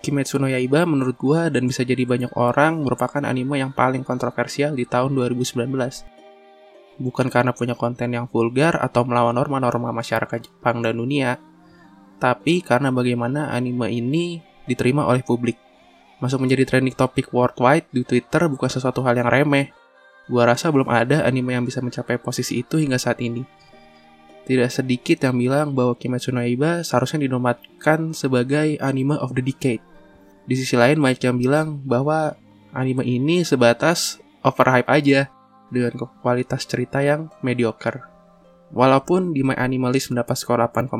Kimetsu no Yaiba menurut gua dan bisa jadi banyak orang merupakan anime yang paling kontroversial di tahun 2019. Bukan karena punya konten yang vulgar atau melawan norma-norma masyarakat Jepang dan dunia, tapi karena bagaimana anime ini diterima oleh publik. Masuk menjadi trending topik worldwide di Twitter bukan sesuatu hal yang remeh. Gua rasa belum ada anime yang bisa mencapai posisi itu hingga saat ini. Tidak sedikit yang bilang bahwa Kimetsu no Yaiba seharusnya dinobatkan sebagai anime of the decade. Di sisi lain banyak yang bilang bahwa anime ini sebatas overhype aja dengan kualitas cerita yang mediocre. Walaupun di My Animalist mendapat skor 8,5,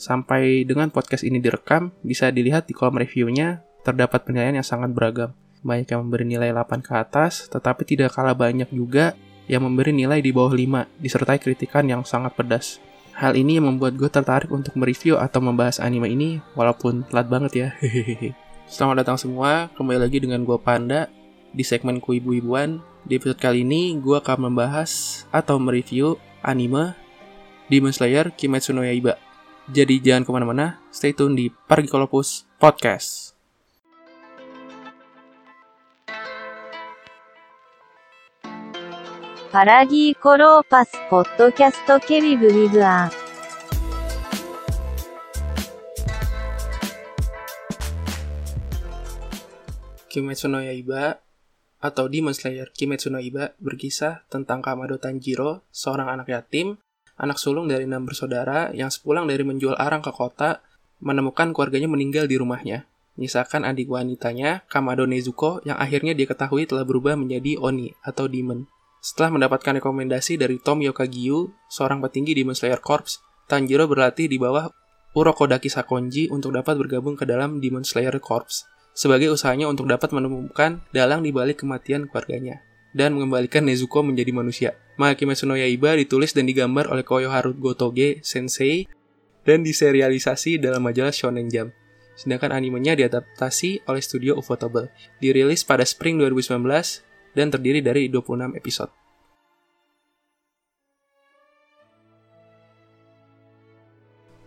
sampai dengan podcast ini direkam, bisa dilihat di kolom reviewnya terdapat penilaian yang sangat beragam. Banyak yang memberi nilai 8 ke atas, tetapi tidak kalah banyak juga yang memberi nilai di bawah 5, disertai kritikan yang sangat pedas. Hal ini yang membuat gue tertarik untuk mereview atau membahas anime ini, walaupun telat banget ya. Selamat datang semua, kembali lagi dengan gue Panda di segmen Kuibu-Ibuan. Di episode kali ini, gue akan membahas atau mereview anime Demon Slayer Kimetsu no Yaiba. Jadi jangan ke mana-mana, stay tune di Pargikolopus Podcast. Paragi Kolopas Podcast Keribu Kimetsu no Yaiba atau Demon Slayer Kimetsu no Yaiba berkisah tentang Kamado Tanjiro, seorang anak yatim, anak sulung dari enam bersaudara yang sepulang dari menjual arang ke kota, menemukan keluarganya meninggal di rumahnya. Menyisakan adik wanitanya, Kamado Nezuko, yang akhirnya dia ketahui telah berubah menjadi Oni atau Demon. Setelah mendapatkan rekomendasi dari Tom Yokagiyu, seorang petinggi Demon Slayer Corps, Tanjiro berlatih di bawah Urokodaki Sakonji untuk dapat bergabung ke dalam Demon Slayer Corps sebagai usahanya untuk dapat menemukan dalang di balik kematian keluarganya dan mengembalikan Nezuko menjadi manusia. Maka Kimetsu no Yaiba ditulis dan digambar oleh Koyoharu Gotoge Sensei dan diserialisasi dalam majalah Shonen Jump. Sedangkan animenya diadaptasi oleh studio Ufotable. Dirilis pada spring 2019 dan terdiri dari 26 episode.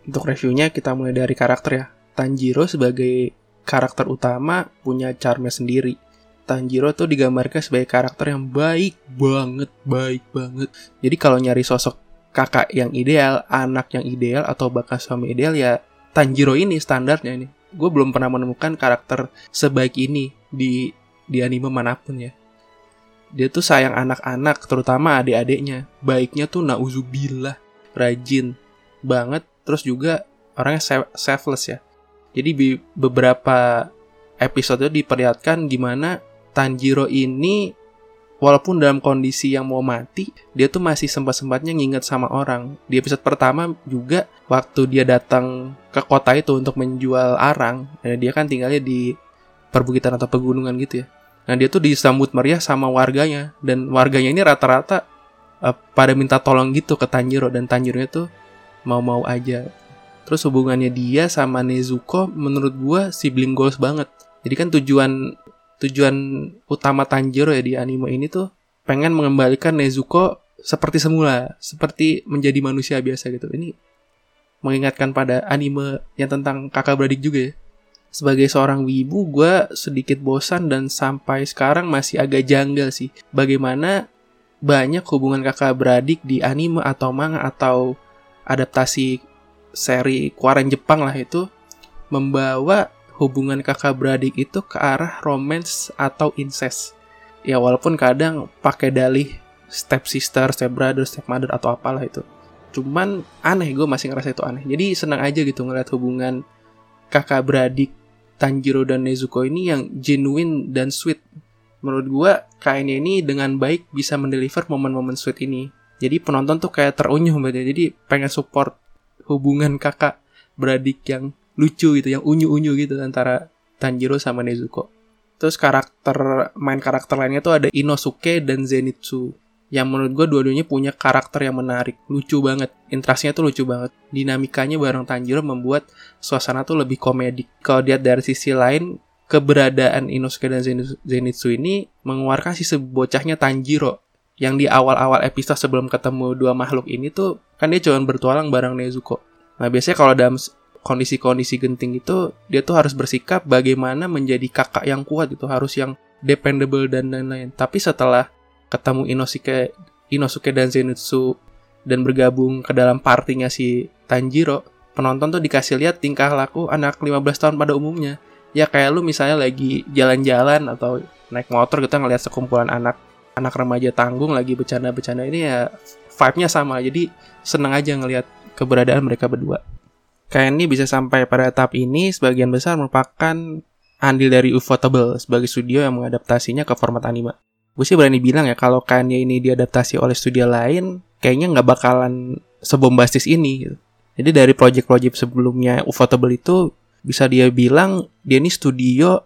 Untuk reviewnya kita mulai dari karakter ya. Tanjiro sebagai karakter utama punya charmnya sendiri. Tanjiro tuh digambarkan sebagai karakter yang baik banget, baik banget. Jadi kalau nyari sosok kakak yang ideal, anak yang ideal, atau bahkan suami ideal ya Tanjiro ini standarnya ini. Gue belum pernah menemukan karakter sebaik ini di di anime mana pun ya. Dia tuh sayang anak-anak, terutama adik-adiknya. Baiknya tuh nauzubillah, rajin banget. Terus juga orangnya selfless ya. Jadi di beberapa episode itu diperlihatkan gimana Tanjiro ini walaupun dalam kondisi yang mau mati, dia tuh masih sempat-sempatnya nginget sama orang. Di episode pertama juga waktu dia datang ke kota itu untuk menjual arang, ya dia kan tinggalnya di perbukitan atau pegunungan gitu ya. Nah dia tuh disambut meriah sama warganya dan warganya ini rata-rata uh, pada minta tolong gitu ke Tanjiro dan Tanjironya tuh mau-mau aja. Terus hubungannya dia sama Nezuko menurut gua sibling goals banget. Jadi kan tujuan tujuan utama Tanjiro ya di anime ini tuh pengen mengembalikan Nezuko seperti semula, seperti menjadi manusia biasa gitu. Ini mengingatkan pada anime yang tentang kakak beradik juga ya. Sebagai seorang wibu, gue sedikit bosan dan sampai sekarang masih agak janggal sih. Bagaimana banyak hubungan kakak beradik di anime atau manga atau adaptasi seri keluaran Jepang lah itu membawa hubungan kakak beradik itu ke arah romance atau incest. Ya walaupun kadang pakai dalih step sister, step brother, step mother atau apalah itu. Cuman aneh gue masih ngerasa itu aneh. Jadi senang aja gitu ngeliat hubungan kakak beradik Tanjiro dan Nezuko ini yang genuine dan sweet. Menurut gue kainnya ini dengan baik bisa mendeliver momen-momen sweet ini. Jadi penonton tuh kayak terunyuh banget. Jadi pengen support hubungan kakak beradik yang lucu gitu, yang unyu-unyu gitu antara Tanjiro sama Nezuko. Terus karakter main karakter lainnya tuh ada Inosuke dan Zenitsu. Yang menurut gue dua-duanya punya karakter yang menarik, lucu banget. Interaksinya tuh lucu banget. Dinamikanya bareng Tanjiro membuat suasana tuh lebih komedik. Kalau lihat dari sisi lain, keberadaan Inosuke dan Zenitsu ini mengeluarkan sisi bocahnya Tanjiro yang di awal-awal episode sebelum ketemu dua makhluk ini tuh kan dia cuma bertualang bareng Nezuko. Nah biasanya kalau dalam kondisi-kondisi genting itu dia tuh harus bersikap bagaimana menjadi kakak yang kuat gitu harus yang dependable dan lain-lain. Tapi setelah ketemu Inosuke Inosuke dan Zenitsu dan bergabung ke dalam partinya si Tanjiro penonton tuh dikasih lihat tingkah laku anak 15 tahun pada umumnya. Ya kayak lu misalnya lagi jalan-jalan atau naik motor kita ngeliat sekumpulan anak anak remaja tanggung lagi bercanda-bercanda ini ya vibe-nya sama. Jadi seneng aja ngelihat keberadaan mereka berdua. Kayak ini bisa sampai pada tahap ini sebagian besar merupakan andil dari Ufotable sebagai studio yang mengadaptasinya ke format anime. Gue sih berani bilang ya kalau kayaknya ini diadaptasi oleh studio lain kayaknya nggak bakalan sebombastis ini gitu. Jadi dari project-project sebelumnya Ufotable itu bisa dia bilang dia ini studio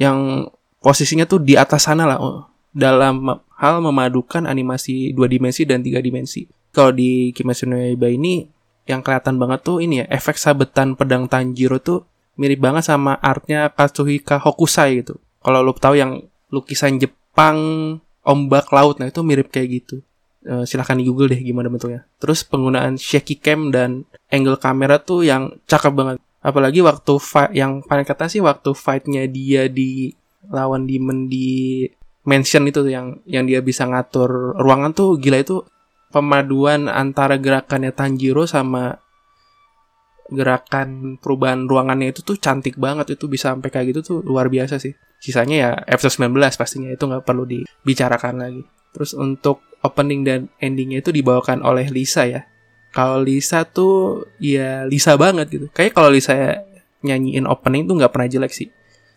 yang posisinya tuh di atas sana lah oh, dalam hal memadukan animasi dua dimensi dan tiga dimensi. Kalau di Kimetsu no Yaiba ini yang kelihatan banget tuh ini ya efek sabetan pedang Tanjiro tuh mirip banget sama artnya Katsuhika Hokusai gitu. Kalau lo tahu yang lukisan Jepang ombak laut nah itu mirip kayak gitu. Uh, silahkan di Google deh gimana bentuknya. Terus penggunaan shaky cam dan angle kamera tuh yang cakep banget apalagi waktu fight yang paling kata sih waktu fightnya dia di lawan demon di mansion itu yang yang dia bisa ngatur ruangan tuh gila itu pemaduan antara gerakannya Tanjiro sama gerakan perubahan ruangannya itu tuh cantik banget itu bisa sampai kayak gitu tuh luar biasa sih sisanya ya episode 19 pastinya itu nggak perlu dibicarakan lagi terus untuk opening dan endingnya itu dibawakan oleh Lisa ya kalau Lisa tuh ya Lisa banget gitu. Kayak kalau Lisa nyanyiin opening tuh nggak pernah jelek sih.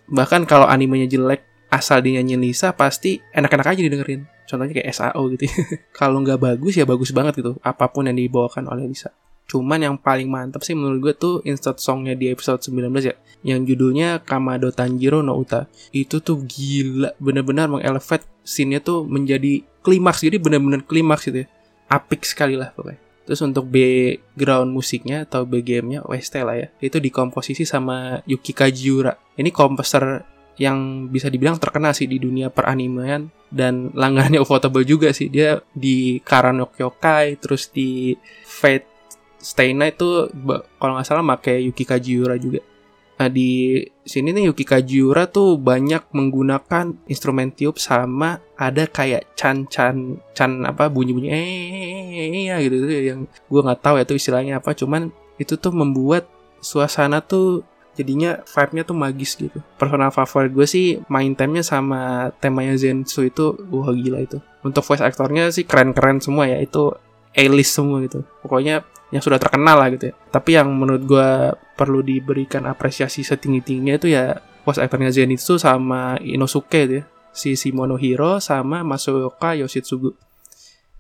Bahkan kalau animenya jelek asal dinyanyiin Lisa pasti enak-enak aja didengerin. Contohnya kayak SAO gitu. kalau nggak bagus ya bagus banget gitu. Apa pun yang dibawakan oleh Lisa. Cuman yang paling mantap sih menurut gue tuh insert songnya di episode 19 ya. Yang judulnya Kamado Tanjiro no Uta. Itu tuh gila. Bener-bener mengelevate scene-nya tuh menjadi klimaks. Jadi bener-bener klimaks gitu ya. Apik sekali lah pokoknya. Terus untuk background musiknya atau BGM-nya OST lah ya. Itu dikomposisi sama Yuki Kajiura. Ini komposer yang bisa dibilang terkenal sih di dunia peranimean dan langganannya Ufotable juga sih. Dia di Karanok Yokai, terus di Fate Stay Night tuh kalau nggak salah pakai Yuki Kajiura juga. Nah di sini nih Yuki Kajiura tuh banyak menggunakan instrumen tiup sama ada kayak chan chan chan apa bunyi bunyi eh ya gitu tuh yang gue nggak tahu ya tuh istilahnya apa cuman itu tuh membuat suasana tuh jadinya vibe-nya tuh magis gitu. Personal favorit gue sih main temanya sama temanya Zensu itu wah gila itu. Untuk voice aktornya sih keren-keren semua ya itu A-list semua gitu. Pokoknya yang sudah terkenal lah gitu ya. Tapi yang menurut gue perlu diberikan apresiasi setinggi-tingginya itu ya voice actornya Zenitsu sama Inosuke gitu ya. Si Shimonohiro sama Masayoka Yoshitsugu.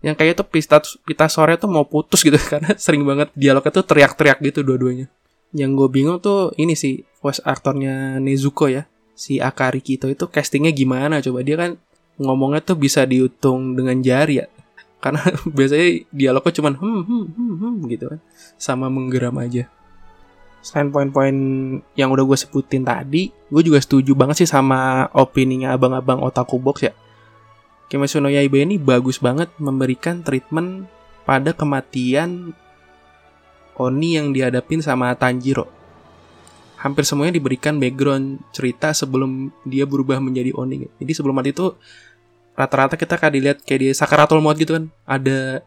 Yang kayaknya tuh pita, pita sore tuh mau putus gitu karena sering banget dialognya tuh teriak-teriak gitu dua-duanya. Yang gue bingung tuh ini sih voice aktornya Nezuko ya. Si Akari Kito itu castingnya gimana? Coba dia kan ngomongnya tuh bisa dihitung dengan jari ya. Karena biasanya dialognya cuma hmm, hmm, hmm, hmm gitu kan. Sama menggeram aja. Selain poin-poin yang udah gue sebutin tadi gue juga setuju banget sih sama opininya abang-abang otaku box ya. Kimetsu no Yaiba ini bagus banget memberikan treatment pada kematian Oni yang dihadapin sama Tanjiro hampir semuanya diberikan background cerita sebelum dia berubah menjadi Oni. Jadi sebelum mati itu rata-rata kita kan dilihat kayak di sakaratul maut gitu kan ada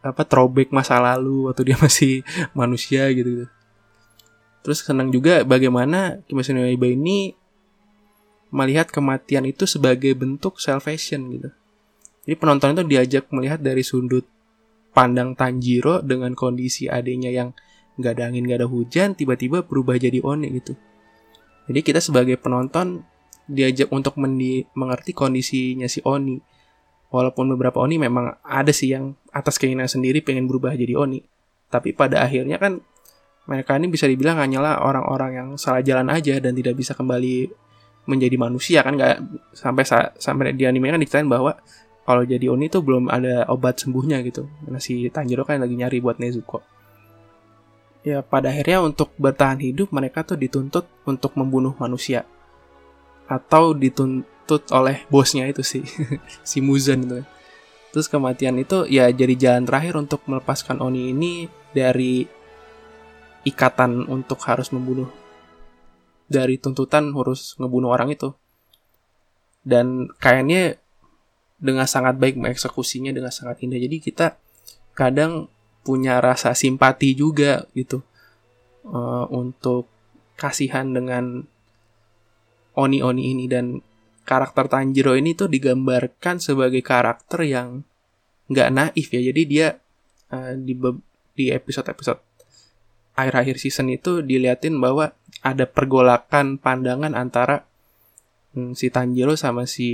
apa throwback masa lalu atau dia masih manusia gitu, gitu. Terus senang juga bagaimana Kimetsu no Yaiba ini melihat kematian itu sebagai bentuk salvation gitu. Jadi penonton itu diajak melihat dari sudut pandang Tanjiro dengan kondisi adanya yang nggak ada angin nggak ada hujan tiba-tiba berubah jadi Oni gitu. Jadi kita sebagai penonton diajak untuk mendi mengerti kondisinya si Oni. Walaupun beberapa Oni memang ada sih yang atas keinginan sendiri pengen berubah jadi Oni. Tapi pada akhirnya kan mereka ini bisa dibilang hanyalah orang-orang yang salah jalan aja dan tidak bisa kembali menjadi manusia kan nggak sampai sampai di anime kan diceritain bahwa kalau jadi Oni tuh belum ada obat sembuhnya gitu. Karena si Tanjiro kan lagi nyari buat Nezuko. Ya pada akhirnya untuk bertahan hidup mereka tuh dituntut untuk membunuh manusia atau dituntut oleh bosnya itu sih si Muzan itu terus kematian itu ya jadi jalan terakhir untuk melepaskan Oni ini dari ikatan untuk harus membunuh dari tuntutan harus ngebunuh orang itu dan kayaknya dengan sangat baik mengeksekusinya dengan sangat indah. Jadi kita kadang punya rasa simpati juga gitu uh, untuk kasihan dengan oni-oni ini. Dan karakter Tanjiro ini tuh digambarkan sebagai karakter yang nggak naif ya. Jadi dia uh, di di episode-episode akhir-akhir season itu diliatin bahwa ada pergolakan pandangan antara hmm, si Tanjiro sama si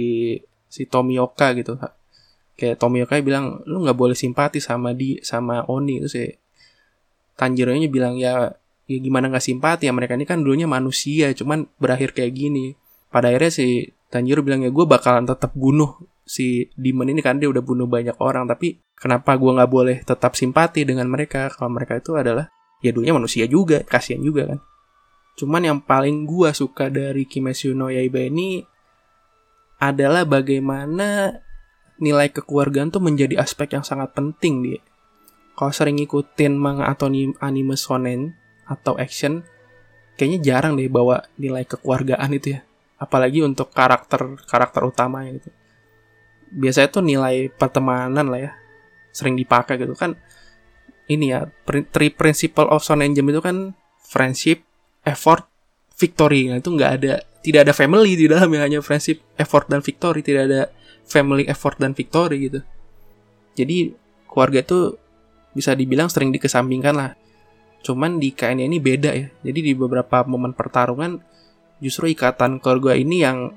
si Tomioka gitu kayak Tomioka bilang lu nggak boleh simpati sama di sama Oni. Itu sih Tanjiro nya bilang ya ya gimana nggak simpati ya mereka? Ini kan dulunya manusia cuman berakhir kayak gini. Pada akhirnya si Tanjiro bilang ya gue bakalan tetap bunuh si Demon ini kan dia udah bunuh banyak orang tapi kenapa gue nggak boleh tetap simpati dengan mereka? Kalau mereka itu adalah ya dulunya manusia juga kasihan juga kan. Cuman yang paling gue suka dari Kimetsu no Yaiba ini adalah bagaimana nilai kekeluargaan tuh menjadi aspek yang sangat penting dia. Kalau sering ngikutin manga atau anime shonen atau action, kayaknya jarang deh bawa nilai kekeluargaan itu ya. Apalagi untuk karakter karakter utamanya gitu. Biasanya tuh nilai pertemanan lah ya, sering dipakai gitu kan. Ini ya, three principle of shonen jump itu kan friendship, effort, victory. Nah itu nggak ada, tidak ada family di dalam yang hanya friendship, effort dan victory. Tidak ada family effort dan victory gitu. Jadi keluarga itu bisa dibilang sering dikesampingkan lah. Cuman di KN ini beda ya. Jadi di beberapa momen pertarungan justru ikatan keluarga ini yang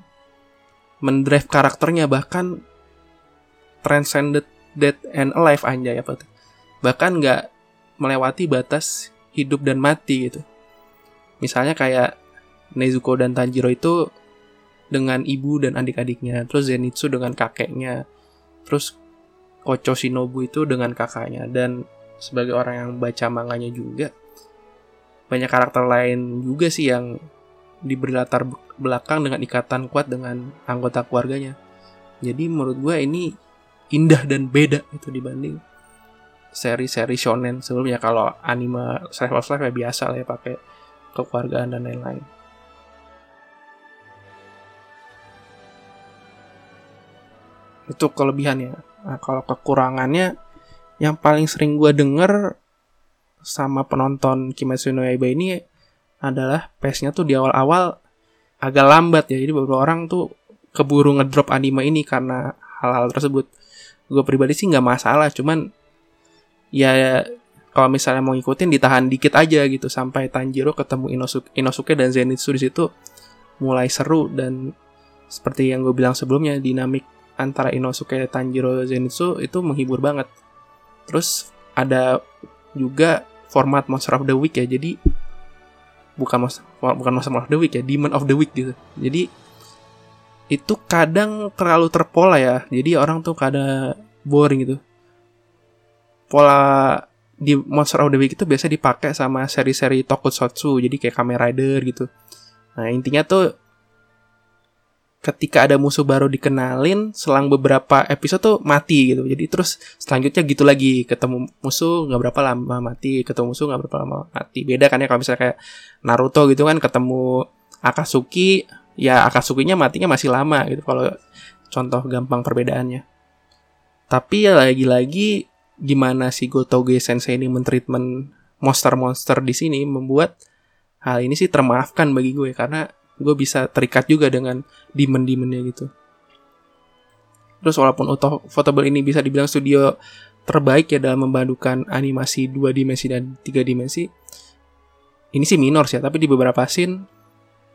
mendrive karakternya bahkan transcended death and alive anjay apa tuh. Bahkan nggak melewati batas hidup dan mati gitu. Misalnya kayak Nezuko dan Tanjiro itu dengan ibu dan adik-adiknya, terus Zenitsu dengan kakeknya, terus Kocho Shinobu itu dengan kakaknya dan sebagai orang yang baca manganya juga banyak karakter lain juga sih yang diberi latar belakang dengan ikatan kuat dengan anggota keluarganya. Jadi menurut gue ini indah dan beda itu dibanding seri-seri shonen sebelumnya kalau anime slice of life ya biasa lah ya pakai kekeluargaan dan lain-lain. Itu kelebihannya. Nah, kalau kekurangannya yang paling sering gue denger sama penonton Kimetsu no Yaiba ini adalah pace-nya tuh di awal-awal agak lambat ya. Jadi beberapa orang tuh keburu ngedrop anime ini karena hal-hal tersebut. Gue pribadi sih nggak masalah cuman ya kalau misalnya mau ngikutin ditahan dikit aja gitu sampai Tanjiro ketemu Inosuke, Inosuke dan Zenitsu di situ mulai seru dan seperti yang gue bilang sebelumnya dinamik antara Inosuke Tanjiro Zenitsu itu menghibur banget. Terus ada juga format Monster of the Week ya. Jadi bukan monster, bukan Monster of the Week ya, Demon of the Week gitu. Jadi itu kadang terlalu terpola ya. Jadi orang tuh kadang boring gitu. Pola di Monster of the Week itu biasa dipakai sama seri-seri tokusatsu, jadi kayak Kamen Rider gitu. Nah, intinya tuh ketika ada musuh baru dikenalin selang beberapa episode tuh mati gitu. Jadi terus selanjutnya gitu lagi ketemu musuh nggak berapa lama mati ketemu musuh nggak berapa lama mati. Beda kan ya kalau misalnya kayak Naruto gitu kan ketemu Akatsuki ya Akatsukinya matinya masih lama gitu kalau contoh gampang perbedaannya. Tapi ya lagi-lagi gimana si Gotoge Sensei ini mentreatment monster-monster di sini membuat hal ini sih termaafkan bagi gue. Karena gue bisa terikat juga dengan demon-demonnya gitu. Terus walaupun Auto Photable ini bisa dibilang studio terbaik ya dalam membadukan animasi dua dimensi dan tiga dimensi, ini sih minor sih, ya, tapi di beberapa scene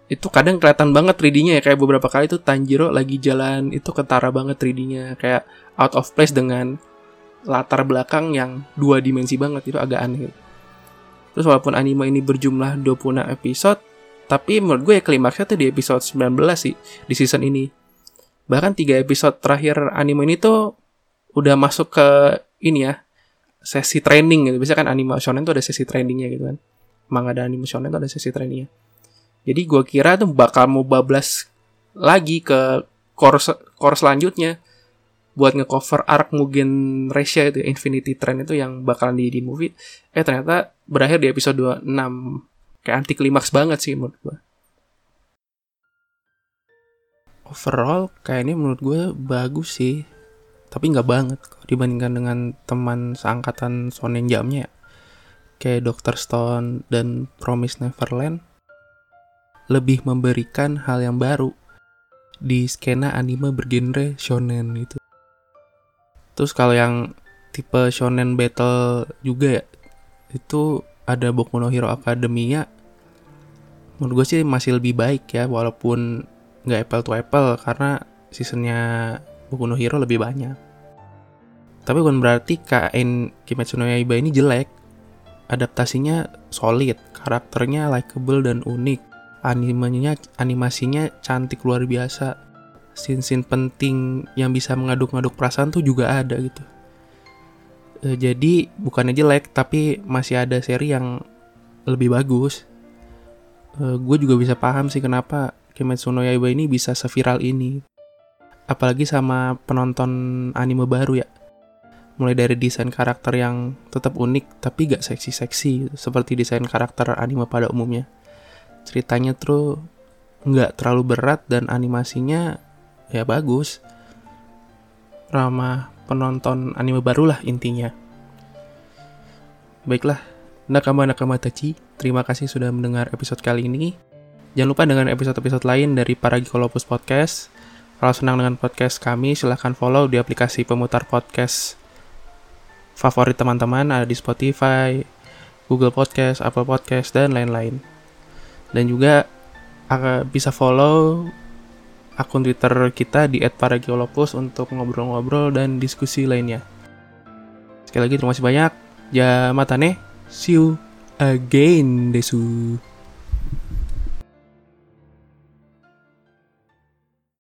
itu kadang kelihatan banget 3D-nya ya kayak beberapa kali tuh Tanjiro lagi jalan itu ketara banget 3D-nya kayak out of place dengan latar belakang yang dua dimensi banget itu agak aneh. Terus walaupun anime ini berjumlah 26 episode, tapi menurut gue ya klimaksnya tuh di episode 19 sih di season ini. Bahkan tiga episode terakhir anime ini tuh udah masuk ke ini ya sesi training gitu. Biasanya kan anime shonen tuh ada sesi trainingnya gitu kan. Manga dan anime shonen tuh ada sesi trainingnya. Jadi gue kira tuh bakal mau bablas lagi ke core core selanjutnya. buat ngecover arc Mugen Resha itu Infinity Train itu yang bakalan di, di movie eh ternyata berakhir di episode 26 kayak anti klimaks banget sih menurut gue overall kayak ini menurut gue bagus sih tapi nggak banget dibandingkan dengan teman seangkatan Shonen Jamnya ya. kayak Doctor Stone dan Promise Neverland lebih memberikan hal yang baru di skena anime bergenre shonen gitu. Terus kalau yang tipe shonen battle juga ya, itu ada Boku no Hero Academia. Menurut gue sih masih lebih baik ya, walaupun nggak apple to apple karena seasonnya Boku no Hero lebih banyak. Tapi bukan berarti KN Kimetsu no Yaiba ini jelek. Adaptasinya solid, karakternya likable dan unik animenya animasinya cantik luar biasa scene-scene penting yang bisa mengaduk-ngaduk perasaan tuh juga ada gitu e, jadi bukannya jelek tapi masih ada seri yang lebih bagus e, gue juga bisa paham sih kenapa Kimetsu no Yaiba ini bisa seviral ini. Apalagi sama penonton anime baru ya. Mulai dari desain karakter yang tetap unik tapi gak seksi-seksi seperti desain karakter anime pada umumnya. Ceritanya tuh nggak terlalu berat dan animasinya ya bagus. Ramah penonton anime baru lah intinya. Baiklah nakama nakama tachi terima kasih sudah mendengar episode kali ini jangan lupa dengan episode-episode lain dari para Gikolopus Podcast kalau senang dengan podcast kami silahkan follow di aplikasi pemutar podcast favorit teman-teman ada di Spotify, Google Podcast, Apple Podcast, dan lain-lain dan juga bisa follow akun Twitter kita di @parageolopus untuk ngobrol-ngobrol dan diskusi lainnya. Sekali lagi terima kasih banyak. Ya matane. See you again, Desu.